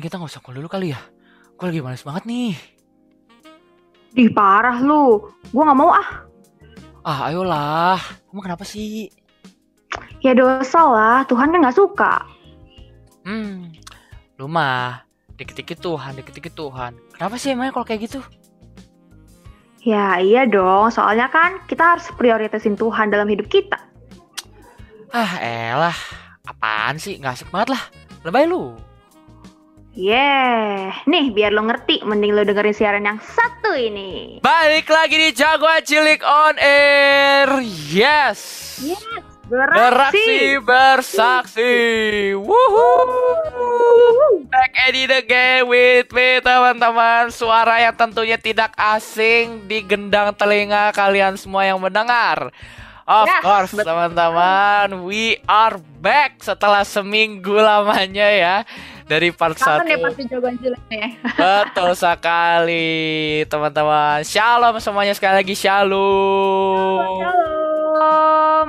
Mending kita nggak usah call dulu kali ya. Gue lagi males banget nih. Di parah lu. Gue nggak mau ah. Ah, ayolah. Kamu kenapa sih? Ya dosa lah. Tuhan kan nggak suka. Hmm, lu mah dikit-dikit Tuhan, dikit-dikit Tuhan. Kenapa sih emangnya kalau kayak gitu? Ya iya dong. Soalnya kan kita harus prioritasin Tuhan dalam hidup kita. Ah, elah. Apaan sih? Nggak asik banget lah. Lebay lu. Yeah. Nih biar lo ngerti. Mending lo dengerin siaran yang satu ini. Balik lagi di Jagoan Cilik on Air. Yes. Yes. Beraksi bersaksi. Woohoo. Back at it again with me teman-teman. Suara yang tentunya tidak asing di gendang telinga kalian semua yang mendengar. Of Yes, course teman-teman, we are back setelah seminggu lamanya ya dari part ya 1. pasti jagoan ciliknya. Betul sekali, teman-teman. Shalom semuanya sekali lagi shalom. Shalom.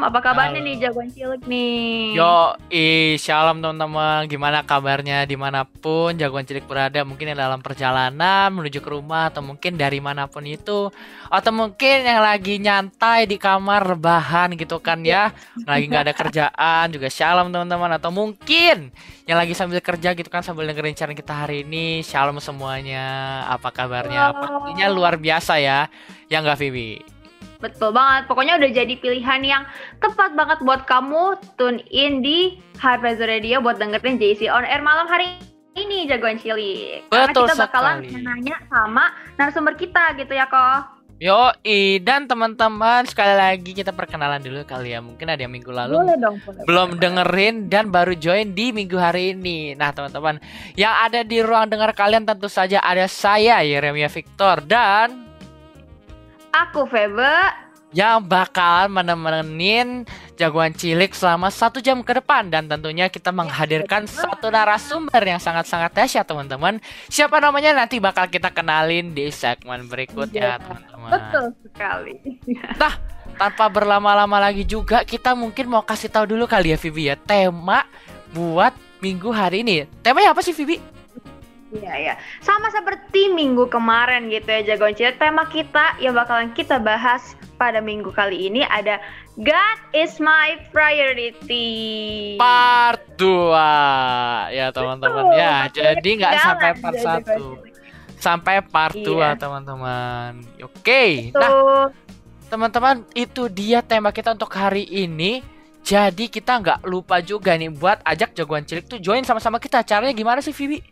Apa kabarnya Halo. nih jagoan cilik nih? Yo, ih, shalom teman-teman. Gimana kabarnya di mana pun jagoan cilik berada? Mungkin yang dalam perjalanan menuju ke rumah atau mungkin dari mana pun itu, atau mungkin yang lagi nyantai di kamar rebahan gitu kan ya, lagi nggak ada kerjaan juga shalom teman-teman. Atau mungkin yang lagi sambil kerja gitu kan sambil dengerin siaran kita hari ini, shalom semuanya. Apa kabarnya? Shalom. Pastinya luar biasa ya, ya nggak Vivi? Betul banget. Pokoknya udah jadi pilihan yang tepat banget buat kamu tune in di Harvest Radio buat dengerin JC on air malam hari ini jagoan cilik. Karena Betul kita bakalan sekali. nanya sama narasumber kita gitu ya kok. Yo, dan teman-teman sekali lagi kita perkenalan dulu kali ya. Mungkin ada yang minggu lalu dong. boleh, belum boleh, dengerin dan baru join di minggu hari ini. Nah, teman-teman, yang ada di ruang dengar kalian tentu saja ada saya Yeremia Victor dan Aku Febe. yang bakal menemenin jagoan cilik selama satu jam ke depan dan tentunya kita menghadirkan satu narasumber yang sangat-sangat dahsyat teman-teman. Siapa namanya nanti bakal kita kenalin di segmen berikutnya Iya, teman-teman. Betul sekali. tanpa berlama-lama lagi juga kita mungkin mau kasih tahu dulu kali ya Vivi ya tema buat minggu hari ini. Temanya apa sih Vivi? Iya ya, sama seperti minggu kemarin gitu ya jagoan cilik. Tema kita yang bakalan kita bahas pada minggu kali ini ada God is my priority. Part 2 ya teman-teman ya. Jadi nggak sampai part ya, jagoan 1 cilik. sampai part 2 Iya. teman-teman. Oke. Nah, Tuh, teman-teman itu dia tema kita untuk hari ini. Jadi kita nggak lupa juga nih buat ajak jagoan cilik tuh join sama-sama kita. Caranya gimana sih Vivi?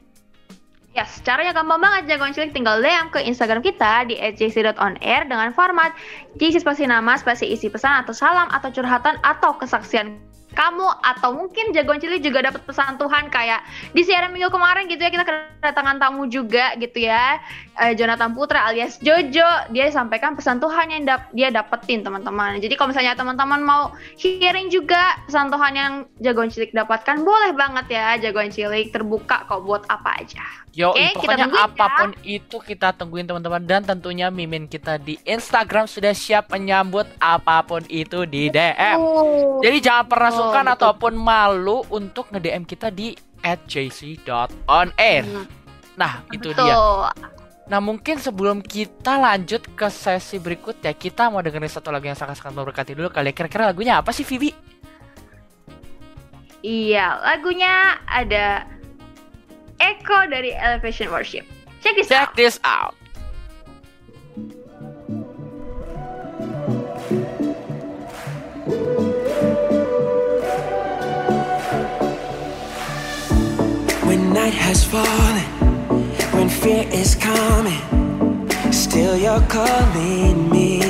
Yes, caranya gampang banget jagoan cilik. Tinggal DM ke Instagram kita di @jc.onair dengan format JC spasi nama, spasi isi pesan atau salam atau curhatan atau kesaksian kamu atau mungkin jagoan cilik juga dapat pesan Tuhan kayak di siaran minggu kemarin gitu ya kita kedatangan tamu juga gitu ya. Eh, Jonathan Putra alias Jojo dia sampaikan pesan Tuhan yang dap- dia dapetin teman-teman. Jadi kalau misalnya teman-teman mau sharing juga pesan Tuhan yang jagoan cilik dapatkan boleh banget ya jagoan cilik terbuka kok buat apa aja. Yo, kita pokoknya tungguin ya. apa pun itu kita tungguin teman-teman. Dan tentunya mimin kita di Instagram sudah siap menyambut apa pun itu di DM. Jadi jangan pernah sungkan betul. ataupun malu untuk nge-DM kita di @jc.onair. Hmm, Nah, itu betul. dia. Nah, mungkin sebelum kita lanjut ke sesi berikutnya, kita mau dengerin satu lagu yang sangat-sangat memberkati dulu kali. ya. Kira-kira lagunya apa sih, Vivi? Iya, lagunya ada Echo dari Elevation Worship. Check this Check out. this out. Night has fallen, when fear is coming, still you're calling me.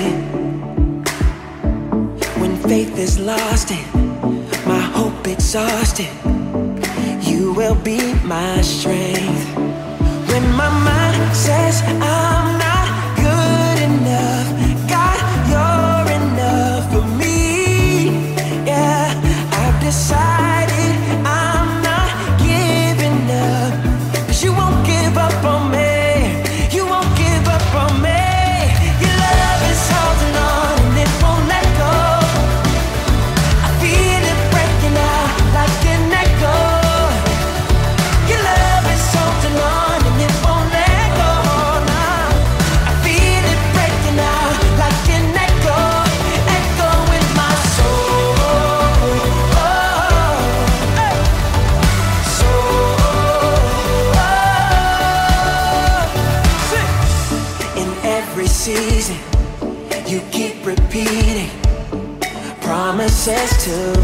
When faith is lost and my hope exhausted, you will be my strength. When my mind says I'm to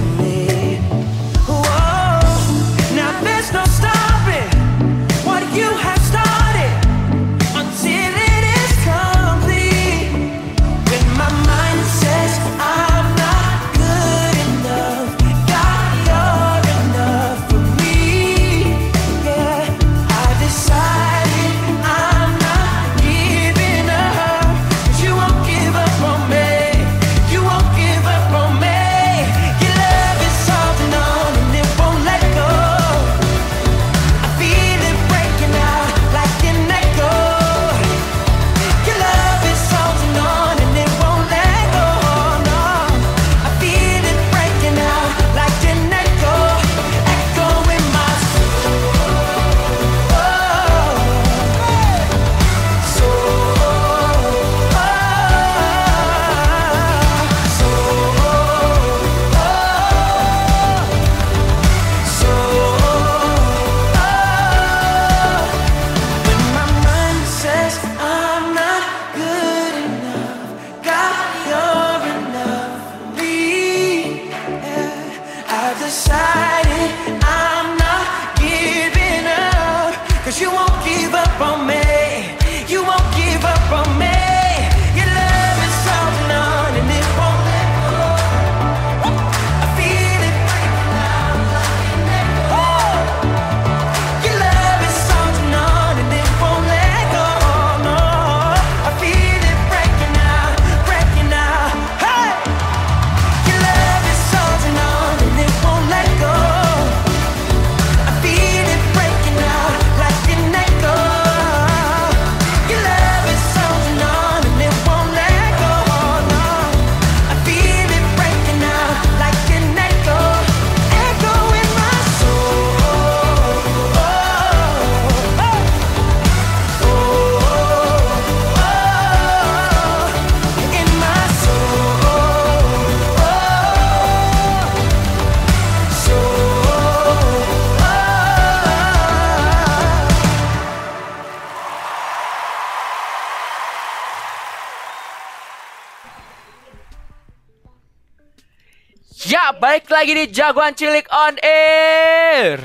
balik lagi di Jagoan Cilik on Air.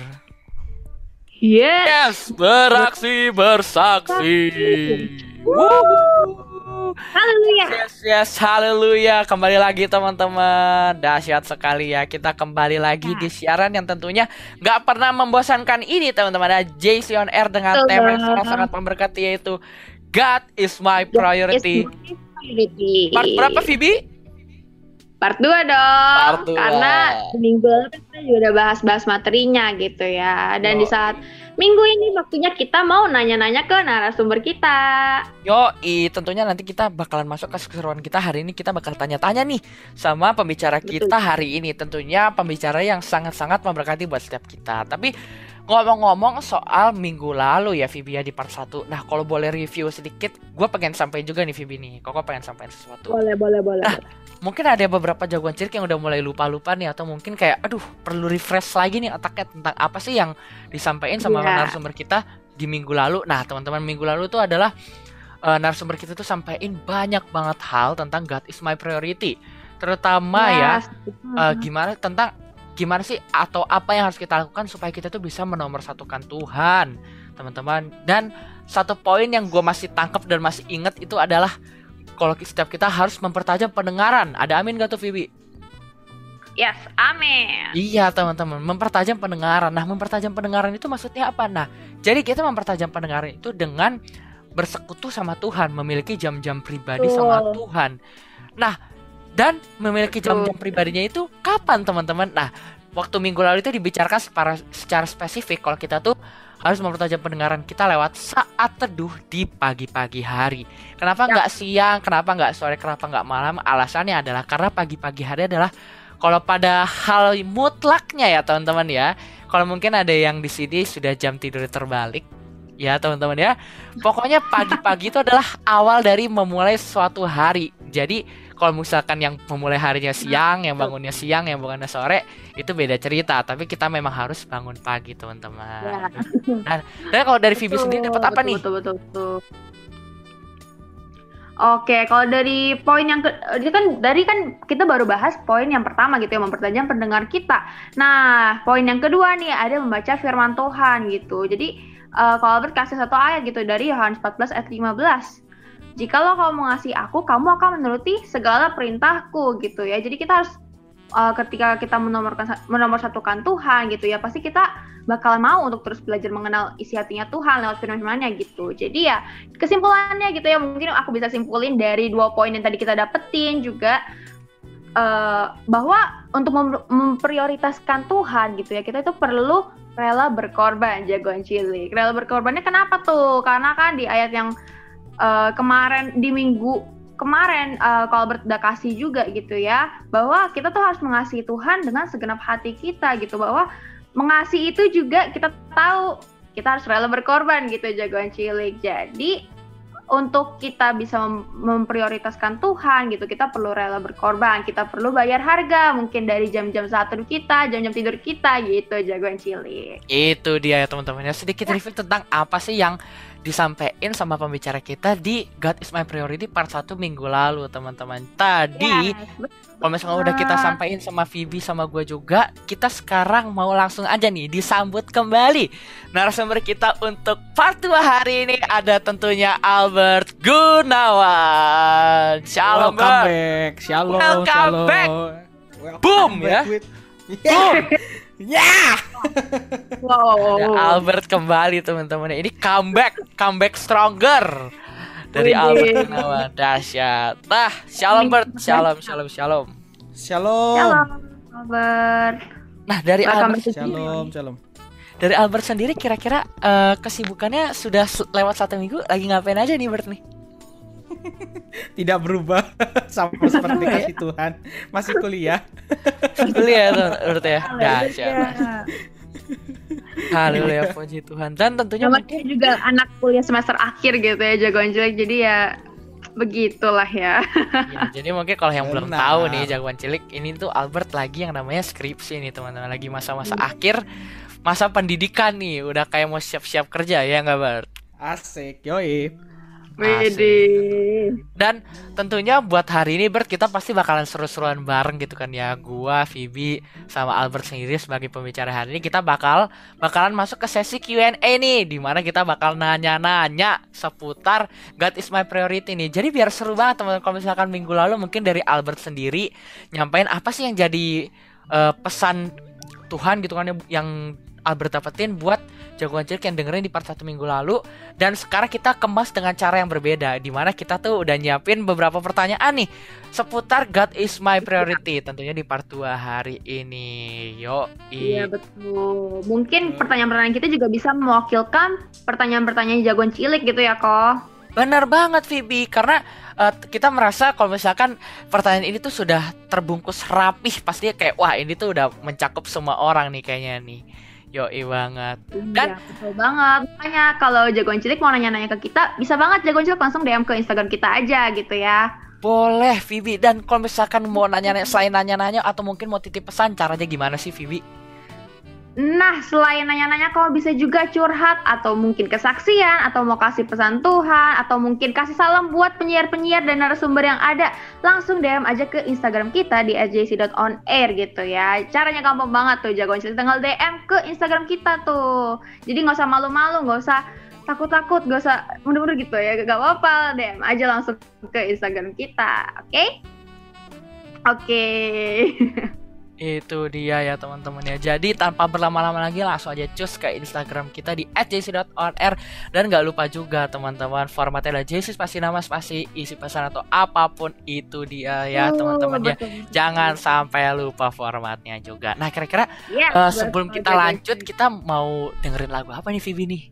Yes. Yes, beraksi bersaksi. Haleluya. Yes, yes, haleluya. Kembali lagi teman-teman. Dahsyat sekali ya. Kita kembali lagi di siaran yang tentunya nggak pernah membosankan ini teman-teman. Ada JC on Air dengan tema yang sangat-sangat memberkati yaitu God is my priority. Priority. Part berapa Phoebe? Part 2 dong. Part dua. Karena minggu lalu kan kita juga udah bahas-bahas materinya gitu ya. Dan di Yoi. saat minggu ini waktunya kita mau nanya-nanya ke narasumber kita. Yo, tentunya nanti kita bakalan masuk ke keseruan kita hari ini kita bakal tanya-tanya nih sama pembicara Betul. kita hari ini. Tentunya pembicara yang sangat-sangat memberkati buat setiap kita. Tapi ngomong-ngomong soal minggu lalu ya Vibi ya di part 1. Nah, kalau boleh review sedikit, gue pengen sampai juga nih Vibi nih. Koko pengen sampein sesuatu. Boleh, boleh, boleh. Nah, Mungkin ada beberapa jagoan cilik yang udah mulai lupa-lupa nih atau mungkin kayak aduh perlu refresh lagi nih otaknya tentang apa sih yang disampaikan sama Iya. narasumber kita di minggu lalu. Nah, teman-teman minggu lalu itu adalah eh, narasumber kita tuh sampaikan banyak banget hal tentang God is my priority. Terutama ya Yes. eh, gimana tentang gimana sih atau apa yang harus kita lakukan supaya kita tuh bisa menomorsatukan Tuhan, teman-teman. Dan satu poin yang gue masih tangkap dan masih inget itu adalah kalau setiap kita harus mempertajam pendengaran. Ada amin gak tuh Vibi? Yes, amin. Iya teman-teman, mempertajam pendengaran. Nah, mempertajam pendengaran itu maksudnya apa? Nah, jadi kita mempertajam pendengaran itu dengan bersekutu sama Tuhan, memiliki jam-jam pribadi sama Betul. Tuhan. Nah, dan memiliki jam-jam pribadinya itu kapan teman-teman? Nah, waktu minggu lalu itu dibicarakan secara, secara spesifik kalau kita tuh harus mempertajam pendengaran kita lewat saat teduh di pagi-pagi hari. Kenapa Ya. nggak siang? Kenapa nggak sore? Kenapa nggak malam? Alasannya adalah karena pagi-pagi hari adalah kalau pada hal mutlaknya ya teman-teman ya. Kalau mungkin ada yang di sini sudah jam tidur terbalik ya teman-teman ya. Pokoknya pagi-pagi itu adalah awal dari memulai suatu hari. Jadi kalau misalkan yang memulai harinya siang, yang bangunnya siang, yang bangunnya sore, itu beda cerita. Tapi kita memang harus bangun pagi teman-teman. Ya. Dan, dan kalau dari Vivi sendiri dapat apa Betul, nih? Betul, betul, betul. Oke, kalau dari poin yang ke, kan dari kan kita baru bahas poin yang pertama gitu ya mempertajam pendengar kita. Nah, poin yang kedua nih ada membaca firman Tuhan gitu. Jadi uh, kalau Albert kasih satu ayat gitu dari Yohanes 14 ayat 15. Jikalau kamu mengasihi aku, kamu akan menuruti segala perintahku gitu ya. Jadi kita harus uh, ketika kita menomorkan menomorsatukan Tuhan gitu ya, pasti kita bakalan mau untuk terus belajar mengenal isi hatinya Tuhan lewat firman-firmannya gitu. Jadi ya kesimpulannya gitu ya mungkin aku bisa simpulin dari dua poin yang tadi kita dapetin juga uh, bahwa untuk mem memprioritaskan Tuhan gitu ya kita itu perlu rela berkorban jagoan cilik. Rela berkorbannya kenapa tuh? Karena kan di ayat yang uh, kemarin di minggu kemarin uh, kalau berdakasi juga gitu ya bahwa kita tuh harus mengasihi Tuhan dengan segenap hati kita gitu bahwa mengasihi itu juga kita tahu kita harus rela berkorban gitu jagoan cilik. Jadi untuk kita bisa mem memprioritaskan Tuhan gitu, kita perlu rela berkorban, kita perlu bayar harga mungkin dari jam-jam saat tidur kita, jam-jam tidur kita gitu jagoan cilik. Itu dia ya teman-teman ya sedikit ya. review tentang apa sih yang disampaikan sama pembicara kita di God is my priority part 1 minggu lalu teman-teman. Tadi yes, kalau misalnya udah kita sampaikan sama Vivi sama gue juga, kita sekarang mau langsung aja nih disambut kembali narasumber kita untuk part 2 hari ini ada tentunya Albert Gunawan. Shalom, Welcome back. Shalom, Welcome shalom. back. Welcome Boom back ya. with- Yeah. Yeah. Wow. Ada Albert kembali teman-teman. Ini comeback, comeback stronger dari Widih. Albert Gunawan. Dahsyat. Nah, shalom Bert, shalom, shalom, shalom. Shalom. Shalom, Albert. Nah, dari Welcome Albert, Shalom, shalom. dari Albert sendiri kira-kira eh, kesibukannya sudah lewat satu minggu lagi ngapain aja nih Bert nih? Tidak berubah sama seperti kasih Tuhan. Masih kuliah. Kuliah tuh Bert ya. Dahsyat. Haleluya puji Tuhan. Dan tentunya Namanya juga anak kuliah semester akhir gitu ya jagoan cilik jadi ya begitulah ya. Ya, jadi mungkin kalau yang belum Benar. tahu nih jagoan cilik ini tuh Albert lagi yang namanya skripsi nih teman-teman lagi masa-masa Hmm. akhir masa pendidikan nih udah kayak mau siap-siap kerja ya nggak Bert? Asik, yoi. Widih. Dan tentunya buat hari ini Bert kita pasti bakalan seru-seruan bareng gitu kan ya gua, Vivi sama Albert sendiri sebagai pembicara hari ini kita bakal bakalan masuk ke sesi Q&A nih di mana kita bakal nanya-nanya seputar God is my priority nih. Jadi biar seru banget teman-teman kalau misalkan minggu lalu mungkin dari Albert sendiri nyampein apa sih yang jadi eh, pesan Tuhan gitu kan ya, yang Albert dapetin buat jagoan cilik yang dengerin di part 1 minggu lalu. Dan sekarang kita kemas dengan cara yang berbeda di mana kita tuh udah nyiapin beberapa pertanyaan nih. Seputar God is my priority tentunya di part 2 hari ini. Yo Iya betul. Mungkin pertanyaan-pertanyaan kita juga bisa mewakilkan pertanyaan-pertanyaan jagoan cilik gitu ya kok. benar banget Vibi. Karena eh, kita merasa kalau misalkan pertanyaan ini tuh sudah terbungkus rapih pasti kayak wah ini tuh udah mencakup semua orang nih kayaknya nih yo banget Dan- Iya, betul banget. Makanya kalau jagoan cilik mau nanya-nanya ke kita, bisa banget jagoan cilik langsung DM ke Instagram kita aja gitu ya. boleh Vivi dan kalau misalkan mau nanya-nanya selain nanya-nanya atau mungkin mau titip pesan caranya gimana sih Vivi Nah, selain nanya-nanya kau bisa juga curhat atau mungkin kesaksian atau mau kasih pesan Tuhan atau mungkin kasih salam buat penyiar-penyiar dan narasumber yang ada, langsung DM aja ke Instagram kita di sjc.onair gitu ya. Caranya gampang banget tuh, jagoan cilik tinggal DM ke Instagram kita tuh. Jadi nggak usah malu-malu, nggak usah takut-takut, nggak usah mundur-mundur gitu ya. Gak apa-apa, DM aja langsung ke Instagram kita, oke? Oke. Itu dia ya teman-teman ya. Jadi tanpa berlama-lama lagi langsung aja cus ke Instagram kita di @jc.onr dan nggak lupa juga teman-teman formatnya adalah jc spasi nama spasi isi pesan atau apa pun itu dia ya Oh, teman-teman ya. betul. Jangan sampai lupa formatnya juga. Nah kira-kira eh, betul, sebelum kita lanjut kita mau dengerin lagu apa nih Vivi nih?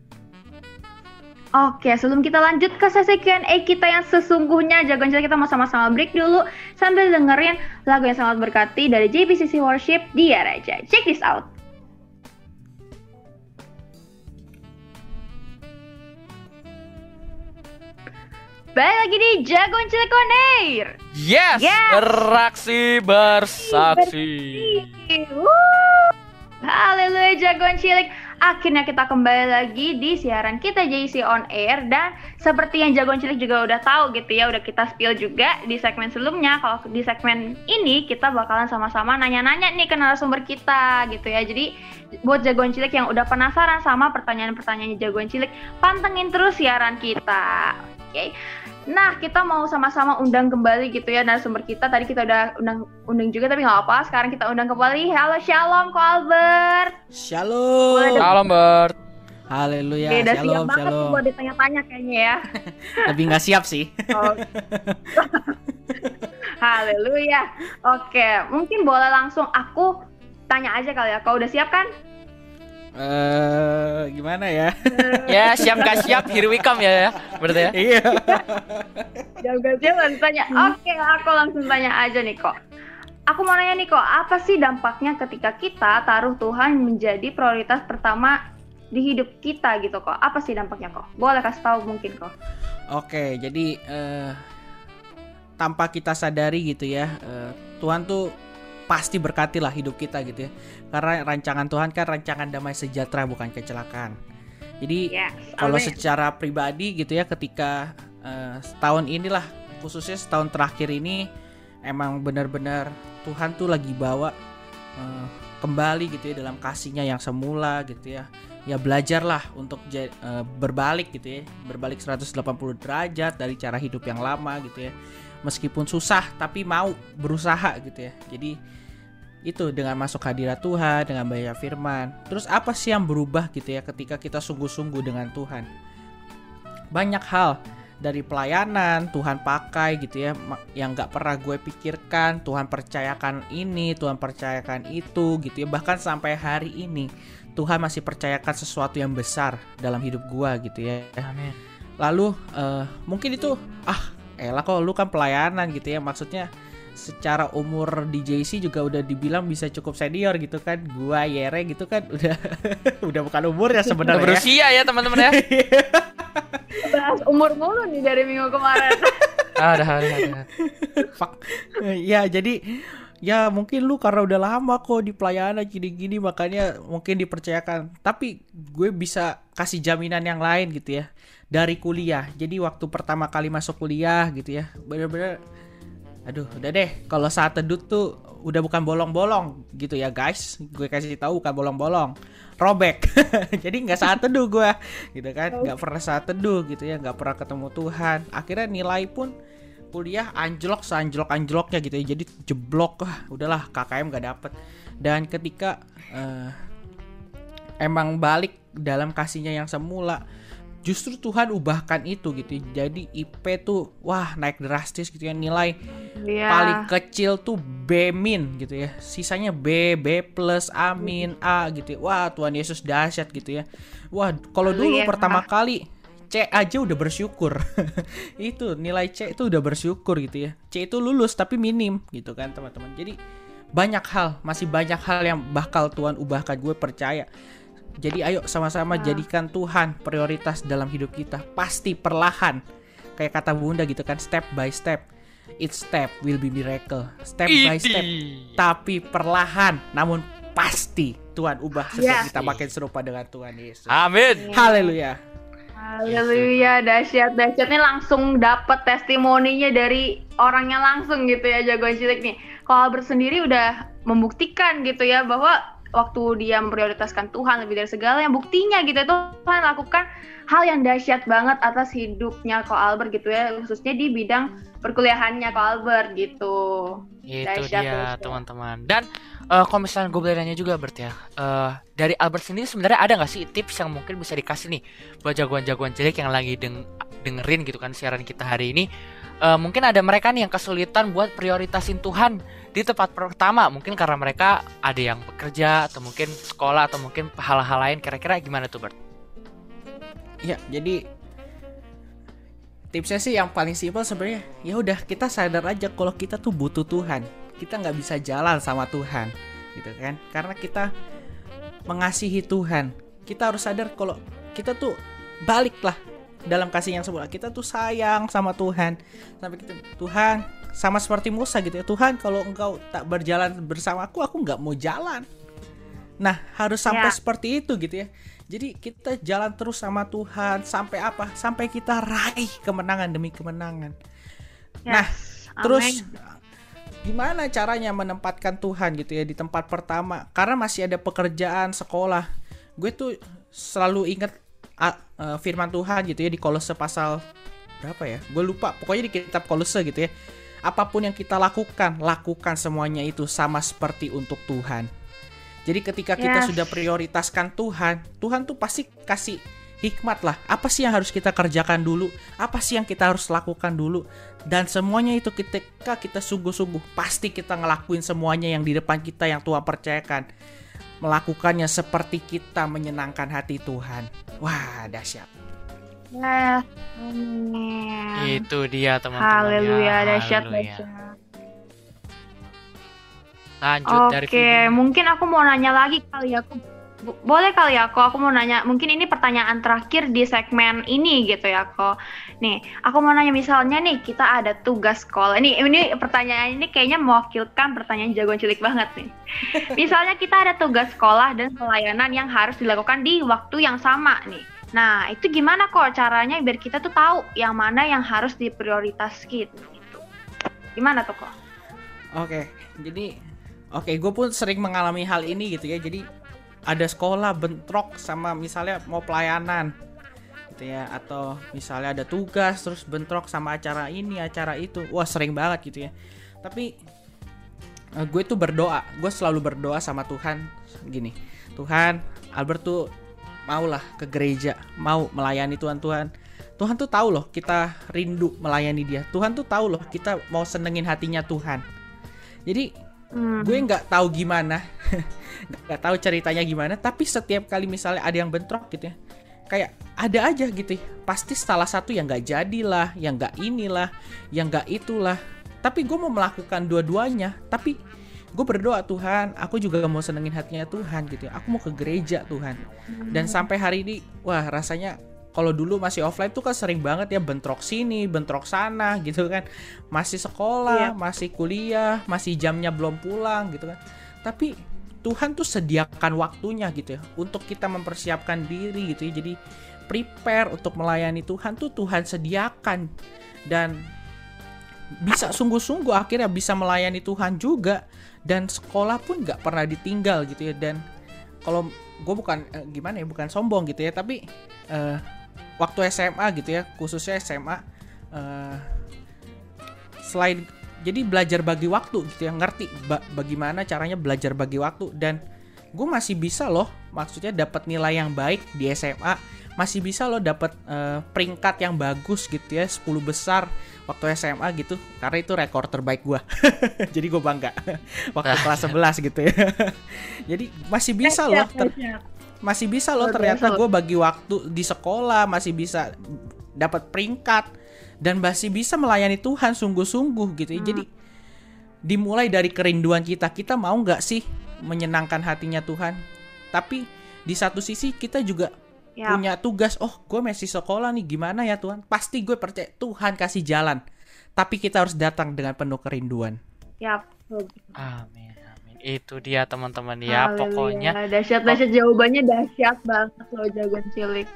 Oke, sebelum kita lanjut ke sesi Q&A kita yang sesungguhnya, jagoan kita mau sama-sama break dulu sambil dengerin lagu yang sangat berkati dari JBCC Worship Dia Raja. Check this out. Balik lagi di Jagoan Cilik On Air. Yes, Yes. beraksi bersaksi. Haleluya Jagoan Cilik. Akhirnya kita kembali lagi di siaran kita JC on Air dan seperti yang jagoan cilik juga udah tahu gitu ya, udah kita spill juga di segmen sebelumnya. Kalau di segmen ini kita bakalan sama-sama nanya-nanya nih ke narasumber kita gitu ya. Jadi buat jagoan cilik yang udah penasaran sama pertanyaan-pertanyaannya jagoan cilik, pantengin terus siaran kita. Oke. Nah, kita mau sama-sama undang kembali gitu ya narasumber kita. Tadi kita udah undang undang juga tapi nggak apa. Sekarang kita undang kembali. Halo Shalom, Ko Albert. Shalom. Boleh Halo, Bert. Haleluya. Oke, udah siap shalom, banget nih shalom. buat ditanya-tanya kayaknya ya. Lebih nggak siap sih. Oh. Haleluya. Oke, mungkin boleh langsung aku tanya aja kali ya. Kau udah siap kan? Eh, gimana ya? Ya, siap gak siap, here we come ya, ya. Berarti ya. Iya. Jauh gak siap langsung tanya. Oke, aku langsung tanya aja nih kok. Aku mau nanya nih kok, apa sih dampaknya ketika kita taruh Tuhan menjadi prioritas pertama di hidup kita gitu kok? Apa sih dampaknya kok? Boleh kasih tahu mungkin kok. Oke, jadi eh, tanpa kita sadari gitu ya, eh, Tuhan tuh pasti berkati lah hidup kita gitu ya. Karena rancangan Tuhan kan rancangan damai sejahtera bukan kecelakaan. Jadi Yes. kalau amin. secara pribadi gitu ya, ketika eh, setahun inilah khususnya setahun terakhir ini emang benar-benar Tuhan tuh lagi bawa eh, kembali gitu ya dalam kasihnya yang semula gitu ya ya belajarlah untuk eh, berbalik gitu ya berbalik 180 derajat dari cara hidup yang lama gitu ya meskipun susah tapi mau berusaha gitu ya jadi itu dengan masuk hadirat Tuhan dengan baca firman. Terus apa sih yang berubah gitu ya ketika kita sungguh-sungguh dengan Tuhan? Banyak hal. Dari pelayanan Tuhan pakai gitu ya yang nggak pernah gue pikirkan Tuhan percayakan ini Tuhan percayakan itu gitu ya. Bahkan sampai hari ini Tuhan masih percayakan sesuatu yang besar dalam hidup gue gitu ya. Amin. lalu eh, mungkin itu ah elah kok lu kan pelayanan gitu ya. Maksudnya secara umur di JC juga udah dibilang bisa cukup senior gitu kan gua Yere gitu kan udah udah bukan umur ya sebenarnya ya. berusia ya, teman-teman ya. bahas umur mulu nih dari minggu kemarin. Ah, udah. Fuck. ya jadi ya mungkin lu karena udah lama kok di pelayanan gini-gini makanya mungkin dipercayakan tapi gue bisa kasih jaminan yang lain gitu ya dari kuliah jadi waktu pertama kali masuk kuliah gitu ya bener-bener aduh udah deh. Kalau saat teduh tuh udah bukan bolong-bolong gitu ya guys. Gue kasih tahu bukan bolong-bolong. Robek. Jadi nggak saat teduh gue gitu kan. Nggak pernah saat teduh gitu ya nggak pernah ketemu Tuhan. Akhirnya nilai pun kuliah anjlok seanjlok anjloknya gitu ya. Jadi jeblok. Wah udahlah KKM gak dapet. Dan ketika eh, emang balik dalam kasihnya yang semula justru Tuhan ubahkan itu gitu. Jadi IP tuh wah naik drastis gitu ya. Nilai Iya. paling kecil tuh B min gitu ya. Sisanya B B plus A min A gitu ya. wah Tuhan Yesus dahsyat gitu ya. Wah kalau dulu Haleluya. pertama kali C aja udah bersyukur. Itu nilai C itu udah bersyukur gitu ya. C itu lulus tapi minim gitu kan teman-teman. Jadi banyak hal masih banyak hal yang bakal Tuhan ubahkan. Gue percaya jadi ayo sama-sama jadikan Tuhan prioritas dalam hidup kita. Pasti perlahan. Kayak kata bunda gitu kan step by step. Each step will be miracle. Step by step. Tapi perlahan namun pasti Tuhan ubah setiap Yes. kita makin serupa dengan Tuhan Yesus. Amin. haleluya. Haleluya, dahsyat dahsyat nih langsung dapat testimoninya dari orangnya langsung gitu ya jagoan cilik nih. Kalau Albert sendiri udah membuktikan gitu ya bahwa waktu dia memprioritaskan Tuhan lebih dari segala yang buktinya gitu ya Tuhan lakukan hal yang dahsyat banget atas hidupnya Ko Albert gitu ya khususnya di bidang perkuliahannya Ko Albert gitu. Itu Dahsyat, dia teman-teman. Dan eh, kalau misalnya gue boleh nanya juga Bert ya, eh, dari Albert sendiri sebenarnya ada nggak sih tips yang mungkin bisa dikasih nih buat jagoan-jagoan cilik yang lagi deng- dengerin gitu kan siaran kita hari ini? Eh, mungkin ada mereka nih yang kesulitan buat prioritasin Tuhan di tempat pertama, mungkin karena mereka ada yang bekerja atau mungkin sekolah atau mungkin hal-hal lain. Kira-kira gimana tuh Bert? Ya, jadi tipsnya sih yang paling simpel sebenarnya ya udah kita sadar aja kalau kita tuh butuh Tuhan. Kita nggak bisa jalan sama Tuhan, gitu kan? Karena kita mengasihi Tuhan. Kita harus sadar kalau kita tuh baliklah dalam kasih yang semula. Kita tuh sayang sama Tuhan. Sampai kita Tuhan sama seperti Musa gitu ya. Tuhan kalau engkau tak berjalan bersama aku, aku nggak mau jalan. Nah, harus sampai Ya. seperti itu gitu ya. Jadi kita jalan terus sama Tuhan sampai apa? Sampai kita raih kemenangan demi kemenangan. Nah, Yes. Terus gimana caranya menempatkan Tuhan gitu ya di tempat pertama? Karena masih ada pekerjaan, sekolah. Gue tuh selalu ingat eh, firman Tuhan gitu ya di Kolose pasal berapa ya? Gue lupa. Pokoknya di kitab Kolose gitu ya. Apa pun yang kita lakukan, lakukan semuanya itu sama seperti untuk Tuhan. Jadi ketika kita Yes. sudah prioritaskan Tuhan, Tuhan tuh pasti kasih hikmat lah. Apa sih yang harus kita kerjakan dulu? Apa sih yang kita harus lakukan dulu? Dan semuanya itu ketika kita sungguh-sungguh pasti kita ngelakuin semuanya yang di depan kita yang Tuhan percayakan. Melakukannya seperti kita menyenangkan hati Tuhan. Wah, dahsyat. Amin. Itu dia teman-teman. Haleluya, ya. dahsyat, Haleluya. dahsyat. Lanjut dari Oke, mungkin aku mau nanya lagi kali ya. Aku boleh kali ya kok aku mau nanya mungkin ini pertanyaan terakhir di segmen ini gitu ya kok nih aku mau nanya misalnya nih kita ada tugas sekolah. Ini ini pertanyaan ini kayaknya mewakilkan pertanyaan jagoan cilik banget nih. Misalnya kita ada tugas sekolah dan pelayanan yang harus dilakukan di waktu yang sama nih. Nah itu gimana kok caranya biar kita tuh tahu yang mana yang harus diprioritaskan gitu. Gimana tuh kok Oke, jadi oke, gue pun sering mengalami hal ini gitu ya. Jadi ada sekolah bentrok sama misalnya mau pelayanan gitu ya. Atau misalnya ada tugas terus bentrok sama acara ini acara itu. Wah sering banget gitu ya. Tapi eh, gue tuh berdoa. Gue selalu berdoa sama Tuhan. Gini Tuhan Albert tuh maulah ke gereja mau melayani Tuhan Tuhan. Tuhan tuh tahu loh kita rindu melayani dia. Tuhan tuh tahu loh kita mau senengin hatinya Tuhan. Jadi Hmm. gue nggak tahu gimana. Nggak tahu ceritanya gimana tapi setiap kali misalnya ada yang bentrok gitu ya kayak ada aja gitu ya. Pasti salah satu yang nggak jadilah yang nggak inilah yang nggak itulah. Tapi gue mau melakukan dua-duanya. Tapi gue berdoa Tuhan aku juga mau senengin hatinya Tuhan gitu ya. Aku mau ke gereja Tuhan. Dan sampai hari ini wah rasanya kalau dulu masih offline tuh kan sering banget ya bentrok sini, bentrok sana gitu kan. Masih sekolah, Iya. masih kuliah, masih jamnya belum pulang gitu kan. Tapi Tuhan tuh sediakan waktunya gitu ya untuk kita mempersiapkan diri gitu ya. Jadi prepare untuk melayani Tuhan tuh Tuhan sediakan dan bisa sungguh-sungguh akhirnya bisa melayani Tuhan juga dan sekolah pun nggak pernah ditinggal gitu ya dan kalau gue bukan eh, gimana ya bukan sombong gitu ya tapi eh, waktu SMA gitu ya khususnya SMA eh, selain jadi belajar bagi waktu gitu ya ngerti ba- bagaimana caranya belajar bagi waktu. Dan gue masih bisa loh maksudnya dapat nilai yang baik di SMA masih bisa loh dapat eh, peringkat yang bagus gitu ya 10 besar waktu SMA gitu karena itu rekor terbaik gue jadi gue bangga waktu kelas 11 gitu ya. Jadi masih bisa loh ter- masih bisa loh ternyata gue bagi waktu di sekolah masih bisa dapat peringkat dan masih bisa melayani Tuhan sungguh-sungguh gitu ya. Jadi dimulai dari kerinduan kita, kita mau nggak sih menyenangkan hatinya Tuhan? Tapi di satu sisi kita juga Ya. punya tugas. Oh, gue masih sekolah nih, gimana ya Tuhan? Pasti gue percaya Tuhan kasih jalan. Tapi kita harus datang dengan penuh kerinduan. Ya, amin. Itu dia teman-teman ya. Pokoknya dahsyat dahsyat jawabannya dahsyat banget loh jagoan cilik.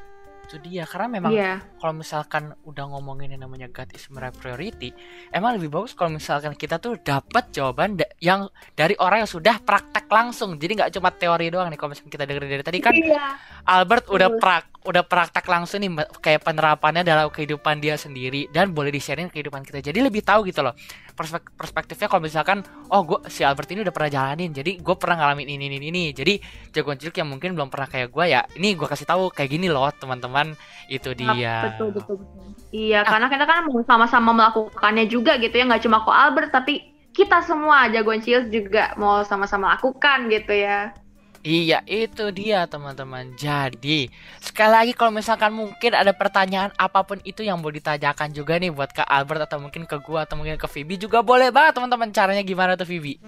itu dia karena memang Iya. kalau misalkan udah ngomongin yang namanya God is my priority, emang lebih bagus kalau misalkan kita tuh dapat jawaban da- yang dari orang yang sudah praktek langsung. Jadi nggak cuma teori doang nih kalau misalkan kita dengerin dari tadi kan Iya. Albert udah Betul. prak udah praktek langsung nih kayak penerapannya dalam kehidupan dia sendiri dan boleh di-sharing ke kehidupan kita. Jadi lebih tahu gitu loh. Perspek- perspektifnya kalau misalkan oh gue si Albert ini udah pernah jalanin. Jadi gue pernah ngalamin ini ini ini. Jadi jagoan cilik yang mungkin belum pernah kayak gue ya. Ini gue kasih tahu kayak gini loh teman-teman. Itu dia. Betul betul betul. Iya, karena kita kan mau sama-sama melakukannya juga gitu ya, nggak cuma kok Albert tapi kita semua jagoan cilik juga mau sama-sama lakukan gitu ya. Iya, itu dia teman-teman. Jadi, sekali lagi kalau misalkan mungkin ada pertanyaan apa pun itu yang mau ditanyakan juga nih buat ke Albert atau mungkin ke gua atau mungkin ke Vivi juga boleh banget teman-teman. Caranya gimana tuh Vivi?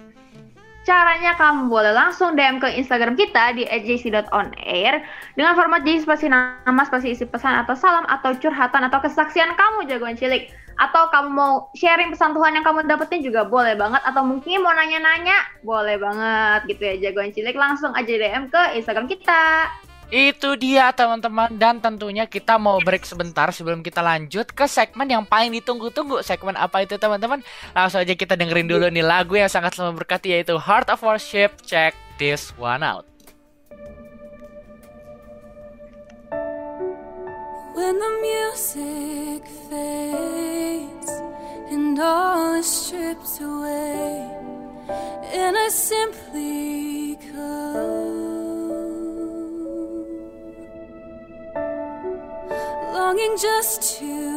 Caranya kamu boleh langsung DM ke Instagram kita di @jc.onair dengan format JC spasi nama, spasi isi pesan atau salam atau curhatan atau kesaksian kamu jagoan cilik atau kamu mau sharing pesan Tuhan yang kamu dapetin juga boleh banget. Atau mungkin mau nanya-nanya boleh banget gitu ya. Jagoan cilik langsung aja DM ke Instagram kita. Itu dia teman-teman. Dan tentunya kita mau break sebentar sebelum kita lanjut ke segmen yang paling ditunggu-tunggu. Segmen apa itu teman-teman? Langsung aja kita dengerin dulu nih lagu yang sangat memberkati yaitu Heart of Worship. Check this one out. when the music fades and all is stripped away, and I simply come, longing just to.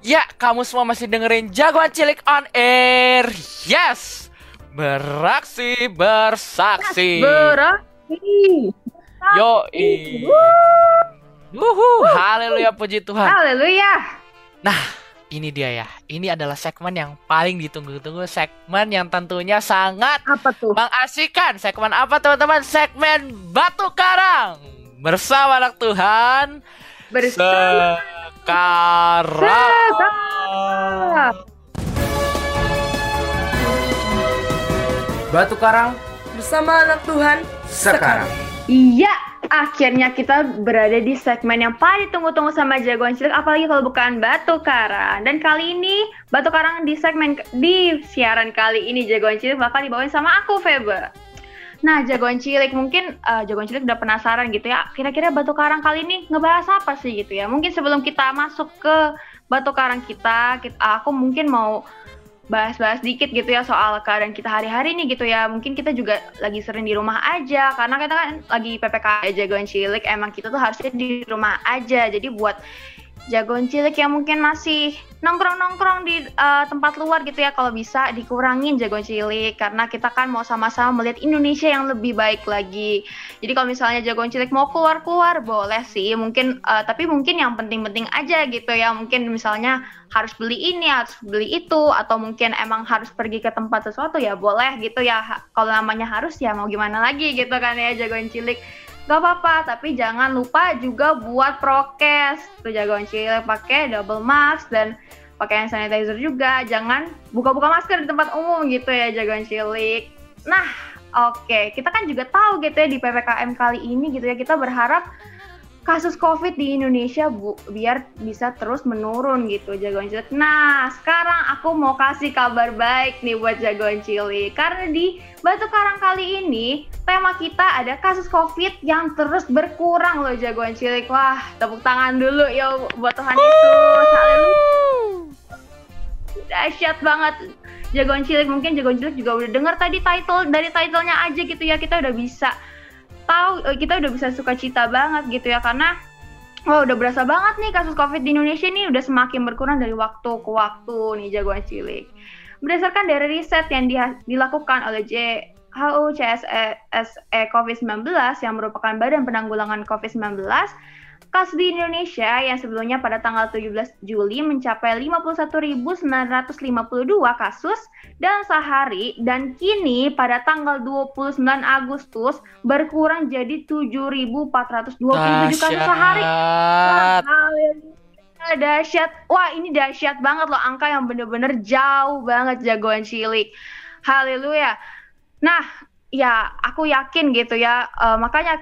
Ya, kamu semua masih dengerin Jagoan Cilik on Air. Yes. Beraksi bersaksi. Beraksi. Yo. Wuhu, haleluya puji Tuhan. Haleluya. Nah, ini dia ya. Ini adalah segmen yang paling ditunggu-tunggu, segmen yang tentunya sangat apa tuh? mengasihkan. Segmen apa teman-teman? Segmen Batu Karang bersama anak Tuhan. Bersama. Se sekarang. Batu Karang bersama anak Tuhan sekarang. Iya, akhirnya kita berada di segmen yang paling ditunggu-tunggu sama jagoan cilik, apalagi kalau bukan Batu Karang. Dan kali ini Batu Karang di segmen di siaran kali ini jagoan cilik bakal dibawain sama aku Febe. Nah, jagoan cilik mungkin eh, jagoan cilik udah penasaran gitu ya. Kira-kira Batu Karang kali ini ngebahas apa sih gitu ya? Mungkin sebelum kita masuk ke Batu Karang kita, kita aku mungkin mau bahas-bahas dikit gitu ya soal keadaan kita hari-hari nih gitu ya. Mungkin kita juga lagi sering di rumah aja karena kita kan lagi PPKM jagoan cilik emang kita tuh harusnya di rumah aja. Jadi buat jagoan cilik yang mungkin masih nongkrong-nongkrong di eh, tempat luar gitu ya kalau bisa dikurangin jagoan cilik karena kita kan mau sama-sama melihat Indonesia yang lebih baik lagi. Jadi kalau misalnya jagoan cilik mau keluar-keluar boleh sih mungkin eh, tapi mungkin yang penting-penting aja gitu ya. Mungkin misalnya harus beli ini, harus beli itu atau mungkin emang harus pergi ke tempat sesuatu ya boleh gitu ya. Kalau namanya harus ya mau gimana lagi gitu kan ya jagoan cilik. Gak apa-apa, tapi jangan lupa juga buat prokes. Tuh jagoan cilik pakai double mask dan pakai hand sanitizer juga. Jangan buka-buka masker di tempat umum gitu ya jagoan cilik. Nah, oke, kita kan juga tahu gitu ya di PPKM kali ini gitu ya kita berharap kasus COVID di Indonesia bu, biar bisa terus menurun gitu jagoan cilik. Nah, sekarang aku mau kasih kabar baik nih buat jagoan cilik karena di Batu Karang kali ini tema kita ada kasus COVID yang terus berkurang loh jagoan cilik. Wah, tepuk tangan dulu ya buat Tuhan Yesus. Dahsyat banget. Jagoan cilik mungkin jagoan cilik juga udah dengar tadi title dari titlenya aja gitu ya kita udah bisa tahu eh, kita udah bisa suka cita banget gitu ya karena wah udah berasa banget nih kasus covid di Indonesia nih udah semakin berkurang dari waktu ke waktu nih jagoan cilik. Berdasarkan dari riset yang di- dilakukan oleh WHO CSE COVID-19 yang merupakan Badan Penanggulangan COVID-19 kasus di Indonesia yang sebelumnya pada tanggal 17 Juli mencapai 51.952 kasus dalam sehari dan kini pada tanggal 29 Agustus berkurang jadi 7.427 kasus sehari. Wah, Dahsyat. Wah, ini dahsyat banget loh angka yang bener-bener jauh banget jagoan cilik. Haleluya. Nah, ya aku yakin gitu ya. eh, makanya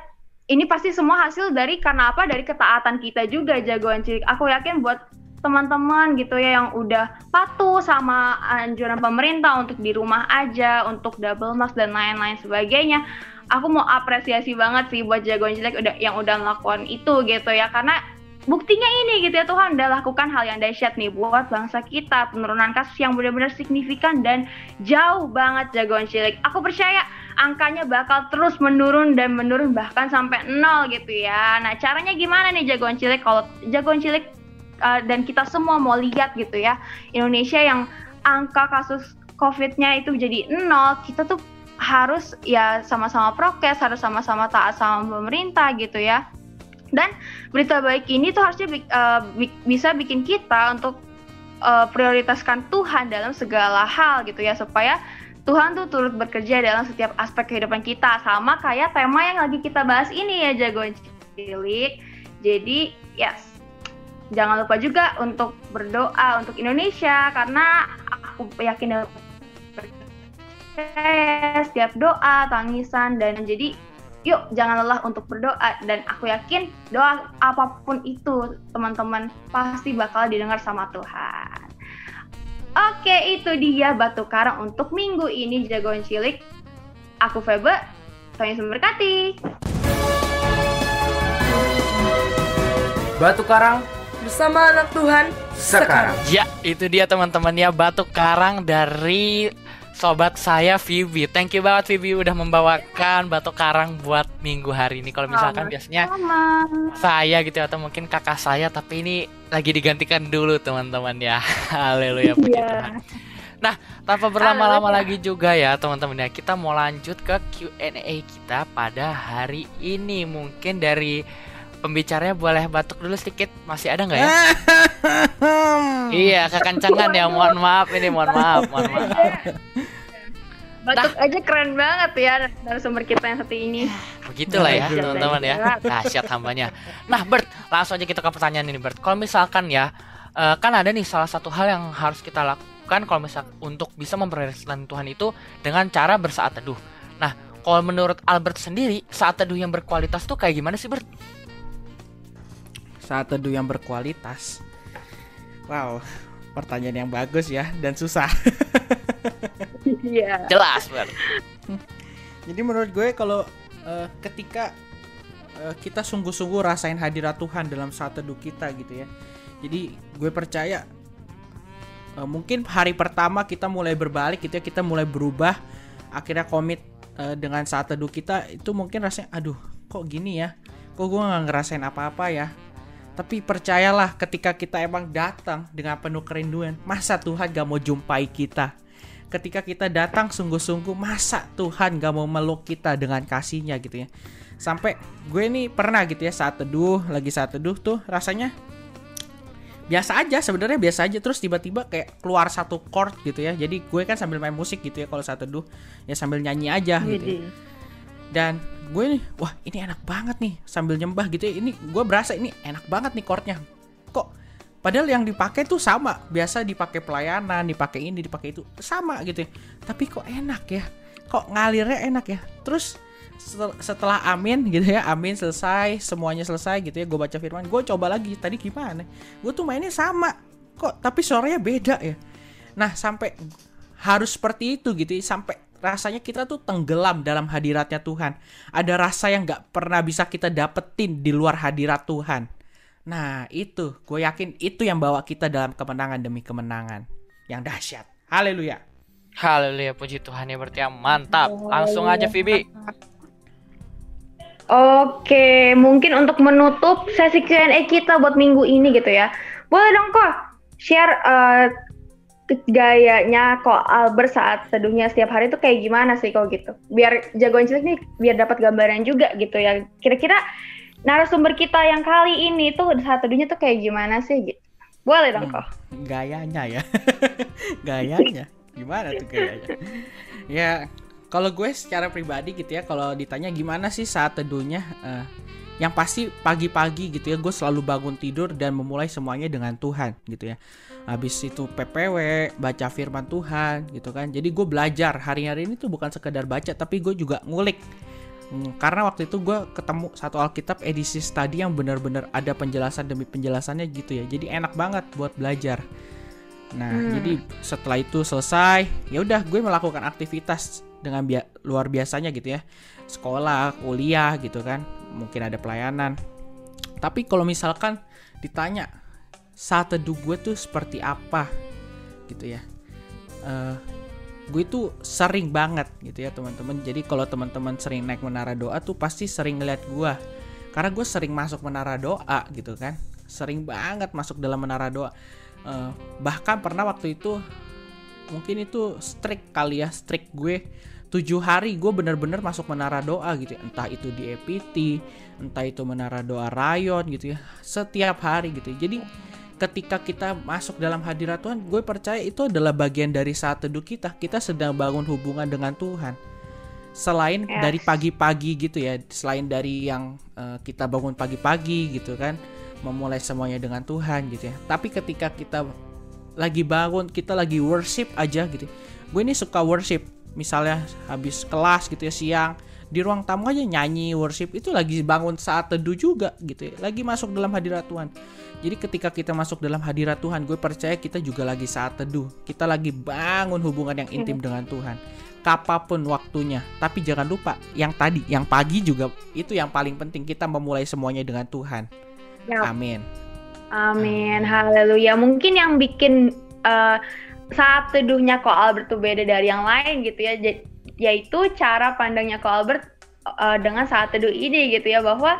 ini pasti semua hasil dari karena apa? Dari ketaatan kita juga jagoan cilik. Aku yakin buat teman-teman gitu ya yang udah patuh sama anjuran pemerintah untuk di rumah aja, untuk double mask dan lain-lain sebagainya. Aku mau apresiasi banget sih buat jagoan cilik udah yang udah melakukan itu gitu ya karena buktinya ini gitu ya Tuhan udah lakukan hal yang dahsyat nih buat bangsa kita penurunan kasus yang benar-benar signifikan dan jauh banget jagoan cilik. Aku percaya angkanya bakal terus menurun dan menurun bahkan sampai nol gitu ya. Nah caranya gimana nih jagoan cilik kalau jagoan cilik uh, dan kita semua mau lihat gitu ya Indonesia yang angka kasus COVID-nya itu jadi nol, kita tuh harus ya sama-sama prokes, harus sama-sama taat sama pemerintah gitu ya. Dan berita baik ini tuh harusnya uh, bi- bisa bikin kita untuk uh, prioritaskan Tuhan dalam segala hal gitu ya supaya Tuhan tuh turut bekerja dalam setiap aspek kehidupan kita sama kayak tema yang lagi kita bahas ini ya jagoan cilik. Jadi yes, jangan lupa juga untuk berdoa untuk Indonesia karena aku yakin setiap doa, tangisan dan jadi yuk jangan lelah untuk berdoa dan aku yakin doa apa pun itu teman-teman pasti bakal didengar sama Tuhan. Oke, itu dia batu karang untuk minggu ini jagoan cilik. Aku Febe, Tuhan Yesus memberkati. Batu Karang bersama anak Tuhan sekarang. Ya, itu dia teman-teman ya batu karang dari sobat saya Vivi. Thank you banget Vivi udah membawakan batu karang buat minggu hari ini. Kalau misalkan biasanya Sama. saya gitu atau mungkin kakak saya tapi ini lagi digantikan dulu teman-teman ya. Haleluya puji Iya. Tuhan. Nah, tanpa berlama-lama lagi juga ya teman-teman ya, kita mau lanjut ke Q&A kita pada hari ini. Mungkin dari pembicaranya boleh batuk dulu sedikit, masih ada nggak ya? iya, kekencangan ya. Mohon maaf ini, mohon maaf, mohon maaf. Batuk aja keren banget ya narasumber kita yang satu ini. Begitulah ya teman-teman ya. dahsyat. Dahsyat hambanya. Nah Bert, langsung aja kita ke pertanyaan ini Bert. Kalau misalkan ya, eh, kan ada nih salah satu hal yang harus kita lakukan kalau misal untuk bisa memperhatikan Tuhan itu dengan cara bersaat teduh. Nah, kalau menurut Albert sendiri, saat teduh yang berkualitas tuh kayak gimana sih Bert? Saat teduh yang berkualitas. Wow, pertanyaan yang bagus ya dan susah. Iya. Jelas Bert. Jadi menurut gue kalau eh, ketika eh, kita sungguh-sungguh rasain hadirat Tuhan dalam saat teduh kita gitu ya. Jadi gue percaya eh, mungkin hari pertama kita mulai berbalik gitu ya, kita mulai berubah, akhirnya komit eh, dengan saat teduh kita itu mungkin rasanya aduh kok gini ya, kok gue nggak ngerasain apa-apa ya. Tapi percayalah ketika kita emang datang dengan penuh kerinduan, masa Tuhan gak mau jumpai kita? ketika kita datang sungguh-sungguh masa Tuhan gak mau meluk kita dengan kasihnya gitu ya sampai gue nih pernah gitu ya saat teduh lagi saat teduh tuh rasanya biasa aja sebenarnya biasa aja terus tiba-tiba kayak keluar satu chord gitu ya jadi gue kan sambil main musik gitu ya kalau saat teduh ya sambil nyanyi aja gitu ya. Dan gue nih wah ini enak banget nih sambil nyembah gitu ya. Ini gue berasa ini enak banget nih chordnya kok? Padahal yang dipakai tuh sama. Biasa dipakai pelayanan dipakai ini dipakai itu. Sama gitu ya. Tapi kok enak ya? Kok ngalirnya enak ya? Terus setel- setelah amin gitu ya amin selesai semuanya selesai gitu ya gue baca firman. Gue coba lagi tadi gimana? Gue tuh mainnya sama. Kok? Tapi suaranya beda ya. Nah sampai harus seperti itu gitu ya, sampai rasanya kita tuh tenggelam dalam hadiratnya Tuhan. Ada rasa yang nggak pernah bisa kita dapetin di luar hadirat Tuhan. Nah itu. Gue yakin itu yang bawa kita dalam kemenangan demi kemenangan. Yang dahsyat. Haleluya. Haleluya puji Tuhan ya berarti mantap. Langsung aja Vivi. Oke, mungkin untuk menutup sesi Q&A kita buat minggu ini gitu ya. Boleh dong kok share eh, gayanya kok Albert saat teduhnya setiap hari itu kayak gimana sih kok gitu. Biar jagoan cilik nih biar dapat gambaran juga gitu ya. Kira-kira narasumber kita yang kali ini tuh saat teduhnya tuh kayak gimana sih gitu. Boleh dong kok. gayanya ya gayanya gimana tuh gayanya ya kalau gue secara pribadi gitu ya kalau ditanya gimana sih saat teduhnya eh, yang pasti pagi-pagi gitu ya gue selalu bangun tidur dan memulai semuanya dengan Tuhan gitu ya. Habis itu PPW baca firman Tuhan gitu kan. Jadi gue belajar. Hari-hari ini tuh bukan sekedar baca tapi gue juga ngulik. Hmm, karena waktu itu gue ketemu satu Alkitab edisi study yang benar-benar ada penjelasan demi penjelasannya gitu ya. Jadi enak banget buat belajar. Nah jadi setelah itu selesai ya udah gue melakukan aktivitas dengan bia- luar biasanya gitu ya. Sekolah kuliah gitu kan mungkin ada pelayanan. Tapi kalau misalkan ditanya saat teduh gue tuh seperti apa? Gitu ya. Eh, gue itu sering banget gitu ya teman-teman. Jadi kalau teman-teman sering naik menara doa tuh pasti sering ngeliat gue. Karena gue sering masuk menara doa gitu kan. Sering banget masuk dalam menara doa. Eh, bahkan pernah waktu itu mungkin itu strict kali ya strict gue tujuh hari gue bener-bener masuk menara doa gitu ya. entah itu di EPT entah itu menara doa rayon gitu ya setiap hari gitu ya. jadi ketika kita masuk dalam hadirat Tuhan gue percaya itu adalah bagian dari saat teduh kita kita sedang bangun hubungan dengan Tuhan selain Yes. dari pagi-pagi gitu ya selain dari yang eh, kita bangun pagi-pagi gitu kan memulai semuanya dengan Tuhan gitu ya tapi ketika kita lagi bangun kita lagi worship aja gitu gue ini suka worship misalnya habis kelas gitu ya siang di ruang tamu aja nyanyi worship itu lagi bangun saat teduh juga gitu ya. Lagi masuk dalam hadirat Tuhan. Jadi ketika kita masuk dalam hadirat Tuhan gue percaya kita juga lagi saat teduh. Kita lagi bangun hubungan yang intim dengan Tuhan. Kapapun waktunya. Tapi jangan lupa yang tadi yang pagi juga itu yang paling penting. Kita memulai semuanya dengan Tuhan. Amin. Amin, haleluya. Mungkin yang bikin eh, saat teduhnya Ko Albert tuh beda dari yang lain gitu ya. Yaitu cara pandangnya Ko Albert uh, dengan saat teduh ini gitu ya bahwa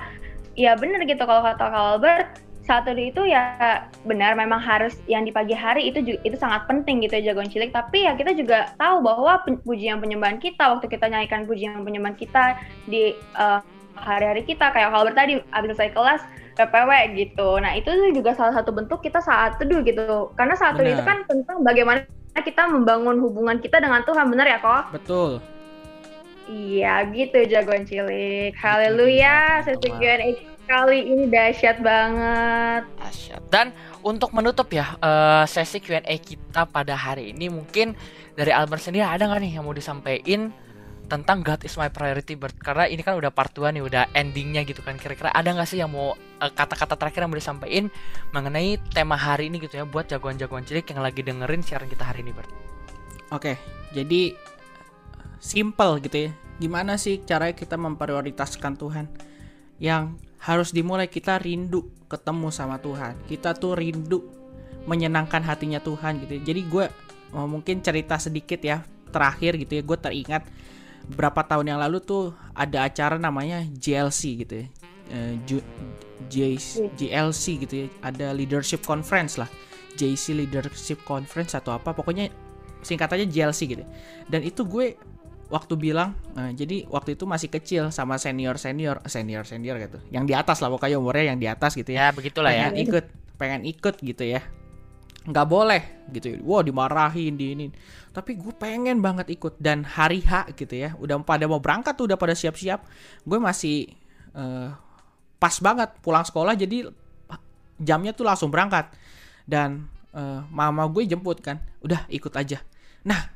ya bener gitu kalau kata Ko Albert saat teduh itu ya benar memang harus yang di pagi hari itu juga, itu sangat penting gitu ya jagoan cilik tapi ya kita juga tahu bahwa pujian penyembahan kita waktu kita nyanyikan pujian penyembahan kita di uh, hari-hari kita kayak Ko Albert tadi abis selesai kelas PPW gitu. Nah itu juga salah satu bentuk kita saat teduh gitu. Karena saat teduh itu kan tentang bagaimana kita membangun hubungan kita dengan Tuhan, benar ya kok? Betul. Iya gitu jagoan cilik. Haleluya, sesi betul. Q&A kali ini dahsyat banget. Asyik. Dan untuk menutup ya eh, sesi Q&A kita pada hari ini mungkin dari Albert sendiri ada nggak nih yang mau disampaikan tentang God is my priority Bert? Karena ini kan udah part 2 nih, udah endingnya gitu kan. Kira-kira ada nggak sih yang mau eh, kata-kata terakhir yang mau disampaikan mengenai tema hari ini gitu ya buat jagoan-jagoan cilik yang lagi dengerin siaran kita hari ini Bert? Oke, jadi simple gitu ya. Gimana sih caranya kita memprioritaskan Tuhan? Yang harus dimulai kita rindu ketemu sama Tuhan. Kita tuh rindu menyenangkan hatinya Tuhan gitu. ya. Jadi gue mungkin cerita sedikit ya terakhir gitu ya. Gue teringat berapa tahun yang lalu tuh ada acara namanya JLC gitu ya. Eh, J- JLC gitu ya. Ada leadership conference lah. JC leadership conference atau apa pokoknya singkatannya JLC gitu. Dan itu gue waktu bilang, nah, jadi waktu itu masih kecil sama senior senior senior senior gitu, yang di atas lah pokoknya umurnya yang di atas gitu ya. Ya begitulah ya. pengen ikut, pengen ikut gitu ya. Nggak boleh gitu. Wah dimarahin di ini. Tapi gue pengen banget ikut dan hari H gitu ya, udah pada mau berangkat tuh udah pada siap-siap. Gue masih eh, pas banget pulang sekolah jadi jamnya tuh langsung berangkat dan eh, mama gue jemput kan udah ikut aja nah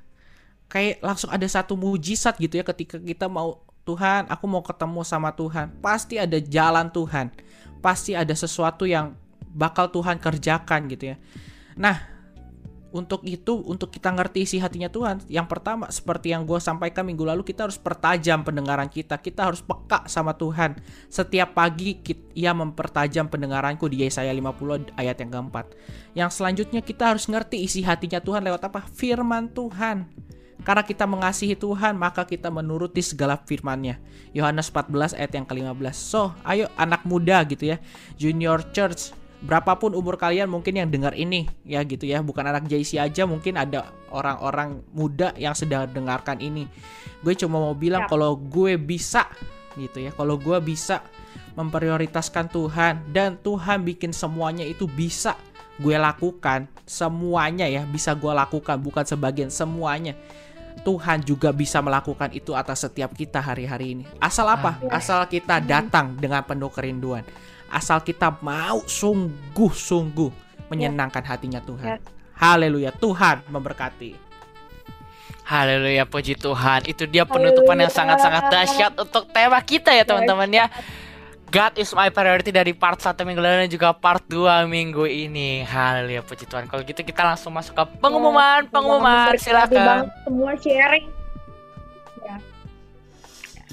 kayak langsung ada satu mujizat gitu ya ketika kita mau Tuhan aku mau ketemu sama Tuhan pasti ada jalan Tuhan pasti ada sesuatu yang bakal Tuhan kerjakan gitu ya nah untuk itu untuk kita ngerti isi hatinya Tuhan yang pertama seperti yang gue sampaikan minggu lalu kita harus pertajam pendengaran kita. Kita harus peka sama Tuhan. Setiap pagi ia mempertajam pendengaranku di Yesaya 50 ayat yang keempat. Yang selanjutnya kita harus ngerti isi hatinya Tuhan lewat apa? Firman Tuhan. Karena kita mengasihi Tuhan maka kita menuruti segala firman-Nya. Yohanes 14 ayat yang ke-15 so ayo anak muda gitu ya. Junior church berapapun umur kalian mungkin yang dengar ini ya gitu ya bukan anak JC aja mungkin ada orang-orang muda yang sedang dengarkan ini gue cuma mau bilang Ya. kalau gue bisa gitu ya kalau gue bisa memprioritaskan Tuhan dan Tuhan bikin semuanya itu bisa gue lakukan semuanya ya bisa gue lakukan bukan sebagian semuanya Tuhan juga bisa melakukan itu atas setiap kita hari-hari ini. Asal apa? Asal kita datang dengan penuh kerinduan. Asal kita mau sungguh-sungguh menyenangkan hatinya Tuhan. Yes. Haleluya, Tuhan memberkati. Haleluya puji Tuhan. Itu dia penutupan yang sangat-sangat dahsyat untuk tema kita ya teman-teman ya. God is my priority dari part 1 minggu lalu dan juga part 2 minggu ini. Haleluya puji Tuhan. Kalau gitu kita langsung masuk ke pengumuman, pengumuman. Berkati Silakan. banget semua sharing.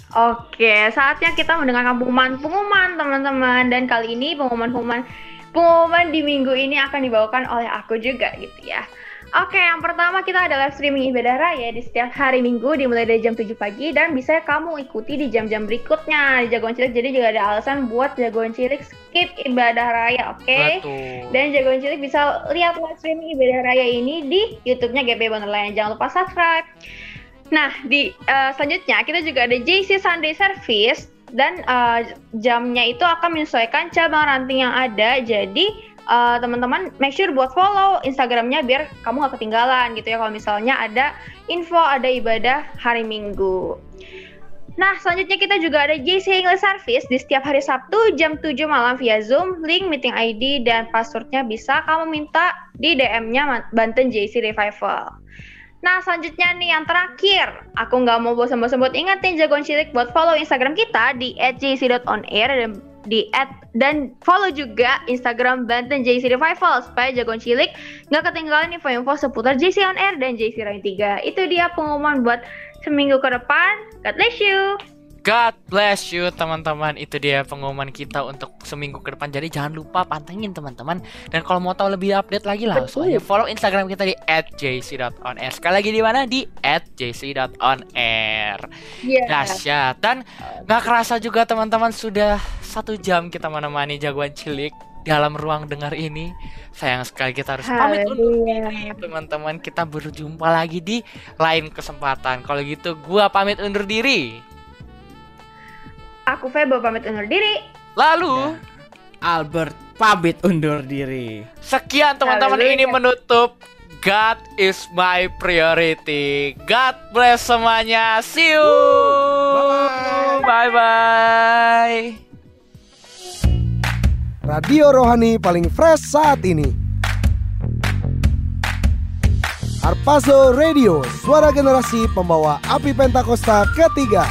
Oke, saatnya kita mendengarkan pengumuman-pengumuman teman-teman dan kali ini pengumuman-pengumuman pengumuman di minggu ini akan dibawakan oleh aku juga gitu ya. Oke, yang pertama kita ada live streaming ibadah raya di setiap hari minggu dimulai dari jam 7 pagi dan bisa kamu ikuti di jam-jam berikutnya di Jagoan Cilik. Jadi juga ada alasan buat Jagoan Cilik skip ibadah raya, oke? Betul. Dan Jagoan Cilik bisa lihat live streaming ibadah raya ini di YouTube-nya GP Wonderland. Jangan lupa subscribe. Nah, di eh, selanjutnya kita juga ada JC Sunday Service dan eh, jamnya itu akan menyesuaikan cabang ranting yang ada. Jadi eh, teman-teman make sure buat follow Instagramnya biar kamu nggak ketinggalan gitu ya kalau misalnya ada info ada ibadah hari Minggu. Nah, selanjutnya kita juga ada JC English Service di setiap hari Sabtu jam 7 malam via Zoom. Link meeting ID dan passwordnya bisa kamu minta di DM-nya Banten JC Revival. Nah, selanjutnya nih yang terakhir. Aku nggak mau bosan-bosan buat ingetin jagoan cilik buat follow Instagram kita di @jc.onair dan di at, dan follow juga Instagram Banten JC Revival supaya jagoan cilik nggak ketinggalan info-info seputar JC on Air dan JC Rain 3. Itu dia pengumuman buat seminggu ke depan. God bless you. God bless you teman-teman. Itu dia pengumuman kita untuk seminggu ke depan. Jadi jangan lupa pantengin teman-teman. Dan kalau mau tahu lebih update lagi langsung aja follow Instagram kita di @jc.onair Sekali lagi di mana? Di @jc.onair Iya. Dahsyat. Dan gak kerasa juga teman-teman Sudah satu jam kita menemani jagoan cilik dalam ruang dengar ini. Sayang sekali kita harus pamit undur diri teman-teman. Kita berjumpa lagi di lain kesempatan. Kalau gitu gua pamit undur diri Aku Febo pamit undur diri. lalu? Albert pamit undur diri. sekian teman-teman. Ini menutup. God is my priority. God bless semuanya. See you. Bye bye Radio Rohani paling fresh saat ini. Harpazo Radio, suara generasi pembawa api Pentakosta ketiga.